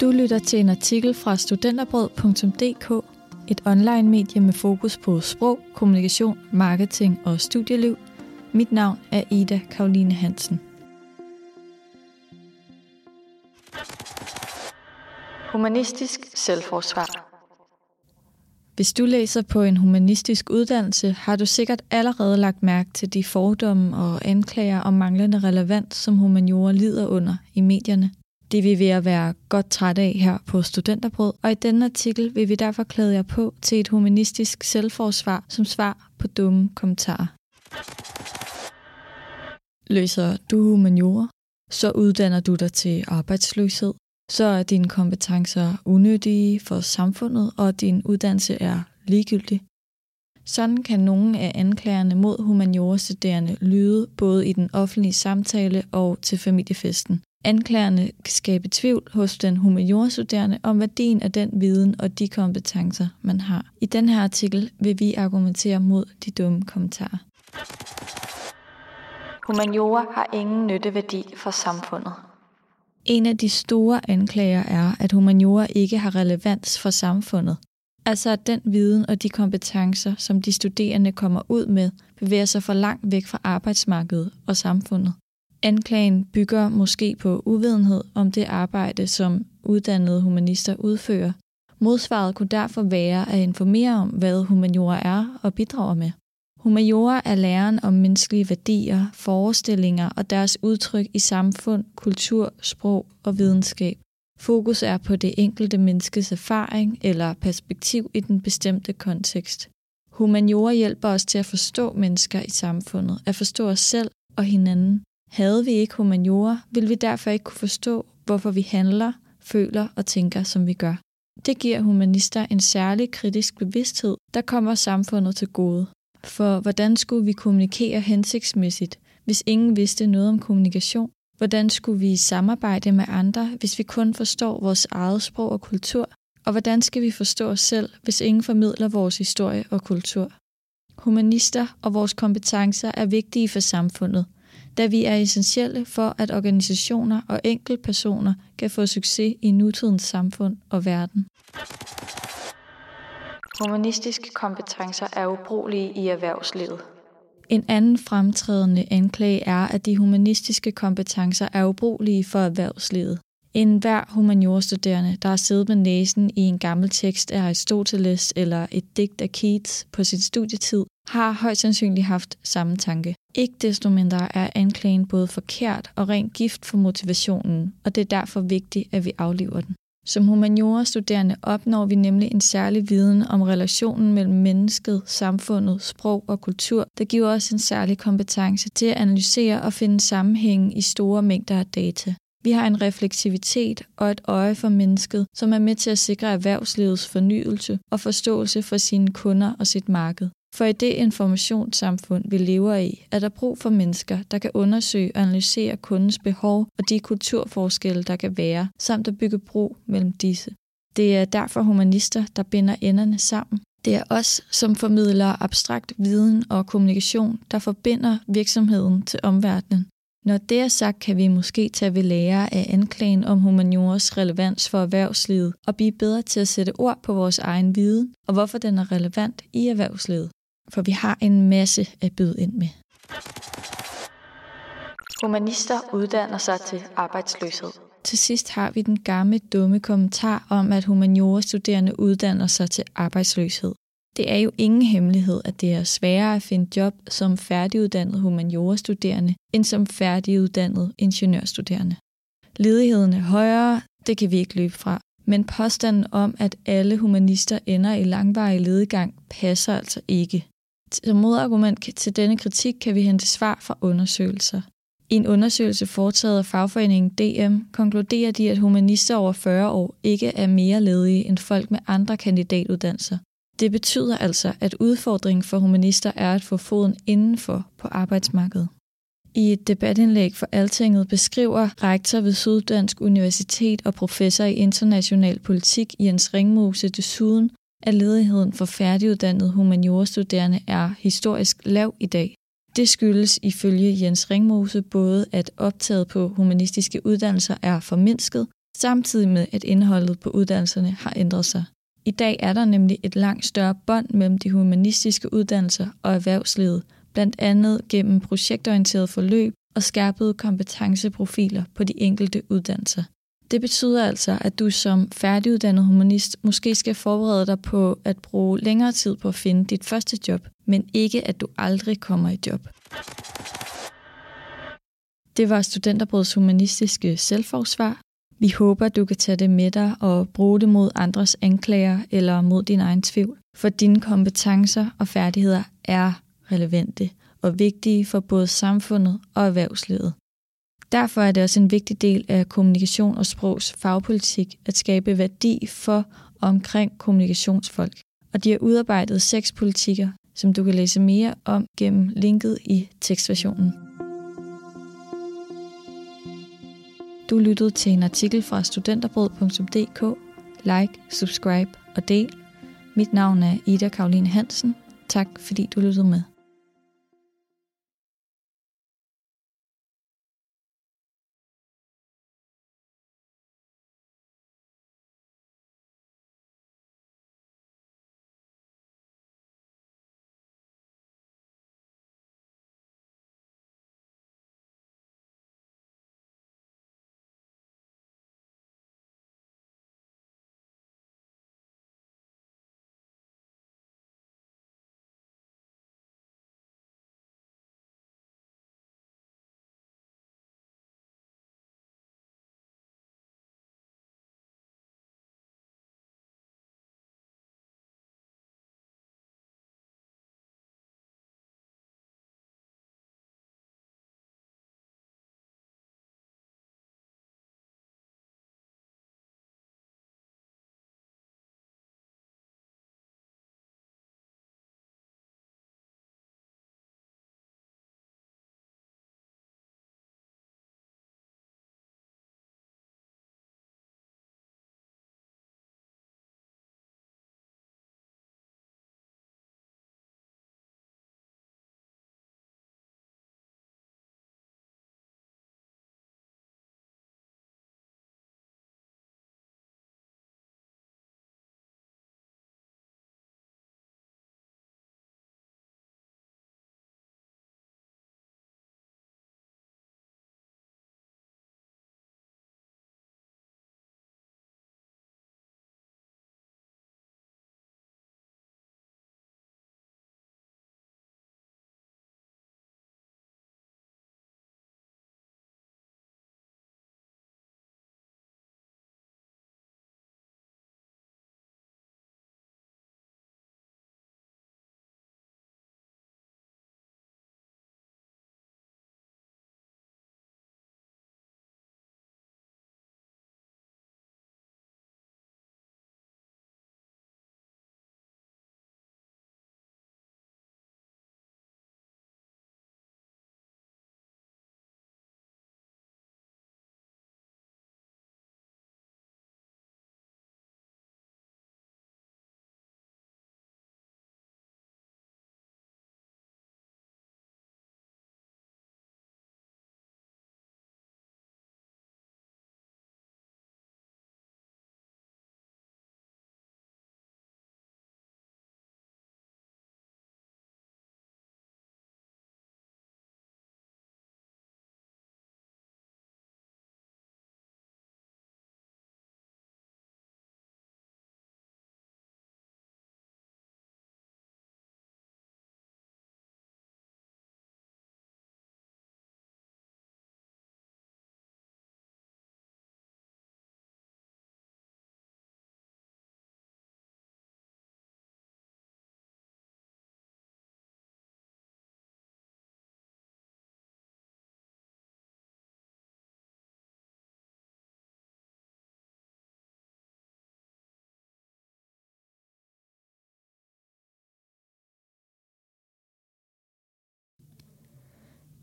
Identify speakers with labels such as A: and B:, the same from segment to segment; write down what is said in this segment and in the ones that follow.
A: Du lytter til en artikel fra studenterbrød.dk, et online medie med fokus på sprog, kommunikation, marketing og studieliv. Mit navn er Ida Karoline Hansen. Humanistisk selvforsvar hvis du læser på en humanistisk uddannelse, har du sikkert allerede lagt mærke til de fordomme og anklager om manglende relevans, som humaniora lider under i medierne. Det vil vi ved at være godt træt af her på Studenterbrød, og i denne artikel vil vi derfor klæde jer på til et humanistisk selvforsvar som svar på dumme kommentarer. Løser du humaniora, så uddanner du dig til arbejdsløshed, så er dine kompetencer unødige for samfundet, og din uddannelse er ligegyldig. Sådan kan nogle af anklagerne mod humaniorastuderende lyde både i den offentlige samtale og til familiefesten. Anklagerne kan skabe tvivl hos den humaniora-studerende om værdien af den viden og de kompetencer, man har. I den her artikel vil vi argumentere mod de dumme kommentarer. Humaniora har ingen nytteværdi for samfundet. En af de store anklager er, at humaniora ikke har relevans for samfundet. Altså at den viden og de kompetencer, som de studerende kommer ud med, bevæger sig for langt væk fra arbejdsmarkedet og samfundet. Anklagen bygger måske på uvidenhed om det arbejde, som uddannede humanister udfører. Modsvaret kunne derfor være at informere om, hvad humaniora er og bidrager med. Humaniora er læren om menneskelige værdier, forestillinger og deres udtryk i samfund, kultur, sprog og videnskab. Fokus er på det enkelte menneskes erfaring eller perspektiv i den bestemte kontekst. Humaniora hjælper os til at forstå mennesker i samfundet, at forstå os selv og hinanden. Havde vi ikke humaniora, ville vi derfor ikke kunne forstå, hvorfor vi handler, føler og tænker, som vi gør. Det giver humanister en særlig kritisk bevidsthed, der kommer samfundet til gode. For hvordan skulle vi kommunikere hensigtsmæssigt, hvis ingen vidste noget om kommunikation? Hvordan skulle vi samarbejde med andre, hvis vi kun forstår vores eget sprog og kultur? Og hvordan skal vi forstå os selv, hvis ingen formidler vores historie og kultur? Humanister og vores kompetencer er vigtige for samfundet, da vi er essentielle for, at organisationer og enkeltpersoner kan få succes i nutidens samfund og verden. Humanistiske kompetencer er ubrugelige i erhvervslivet. En anden fremtrædende anklage er, at de humanistiske kompetencer er ubrugelige for erhvervslivet. En hver humaniorstuderende, der har siddet med næsen i en gammel tekst af Aristoteles eller et digt af Keats på sin studietid, har højst sandsynligt haft samme tanke. Ikke desto mindre er anklagen både forkert og rent gift for motivationen, og det er derfor vigtigt, at vi aflever den. Som humaniora-studerende opnår vi nemlig en særlig viden om relationen mellem mennesket, samfundet, sprog og kultur, der giver os en særlig kompetence til at analysere og finde sammenhænge i store mængder af data. Vi har en refleksivitet og et øje for mennesket, som er med til at sikre erhvervslivets fornyelse og forståelse for sine kunder og sit marked. For i det informationssamfund, vi lever i, er der brug for mennesker, der kan undersøge og analysere kundens behov og de kulturforskelle, der kan være, samt at bygge bro mellem disse. Det er derfor humanister, der binder enderne sammen. Det er os, som formidler abstrakt viden og kommunikation, der forbinder virksomheden til omverdenen. Når det er sagt, kan vi måske tage ved lære af anklagen om humaniores relevans for erhvervslivet og blive bedre til at sætte ord på vores egen viden og hvorfor den er relevant i erhvervslivet for vi har en masse at byde ind med. Humanister uddanner sig til arbejdsløshed. Til sidst har vi den gamle dumme kommentar om, at humaniora-studerende uddanner sig til arbejdsløshed. Det er jo ingen hemmelighed, at det er sværere at finde job som færdiguddannet humaniora-studerende, end som færdiguddannet ingeniørstuderende. Ledigheden er højere, det kan vi ikke løbe fra, men påstanden om, at alle humanister ender i langvarig ledegang, passer altså ikke. Som modargument til denne kritik kan vi hente svar fra undersøgelser. I en undersøgelse foretaget af fagforeningen DM konkluderer de, at humanister over 40 år ikke er mere ledige end folk med andre kandidatuddannelser. Det betyder altså, at udfordringen for humanister er at få foden indenfor på arbejdsmarkedet. I et debatindlæg for Altinget beskriver rektor ved Syddansk Universitet og professor i international politik Jens Ringmose desuden, at ledigheden for færdiguddannede humaniorstuderende er historisk lav i dag. Det skyldes ifølge Jens Ringmose både, at optaget på humanistiske uddannelser er formindsket, samtidig med at indholdet på uddannelserne har ændret sig. I dag er der nemlig et langt større bånd mellem de humanistiske uddannelser og erhvervslivet, blandt andet gennem projektorienteret forløb og skærpede kompetenceprofiler på de enkelte uddannelser. Det betyder altså, at du som færdiguddannet humanist måske skal forberede dig på at bruge længere tid på at finde dit første job, men ikke at du aldrig kommer i job. Det var Studenterbrøds humanistiske selvforsvar. Vi håber, du kan tage det med dig og bruge det mod andres anklager eller mod din egen tvivl, for dine kompetencer og færdigheder er relevante og vigtige for både samfundet og erhvervslivet. Derfor er det også en vigtig del af kommunikation og sprogs fagpolitik at skabe værdi for og omkring kommunikationsfolk. Og de har udarbejdet seks politikker, som du kan læse mere om gennem linket i tekstversionen. Du lyttede til en artikel fra studenterbrød.dk. Like, subscribe og del. Mit navn er Ida Karoline Hansen. Tak fordi du lyttede med.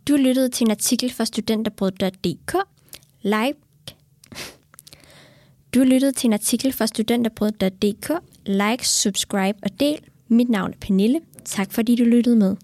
B: Du lyttede til en artikel fra studenterbrød.dk. Like. Du lyttede til en artikel fra studenterbrød.dk. Like, subscribe og del. Mit navn er Pernille. Tak fordi du lyttede med.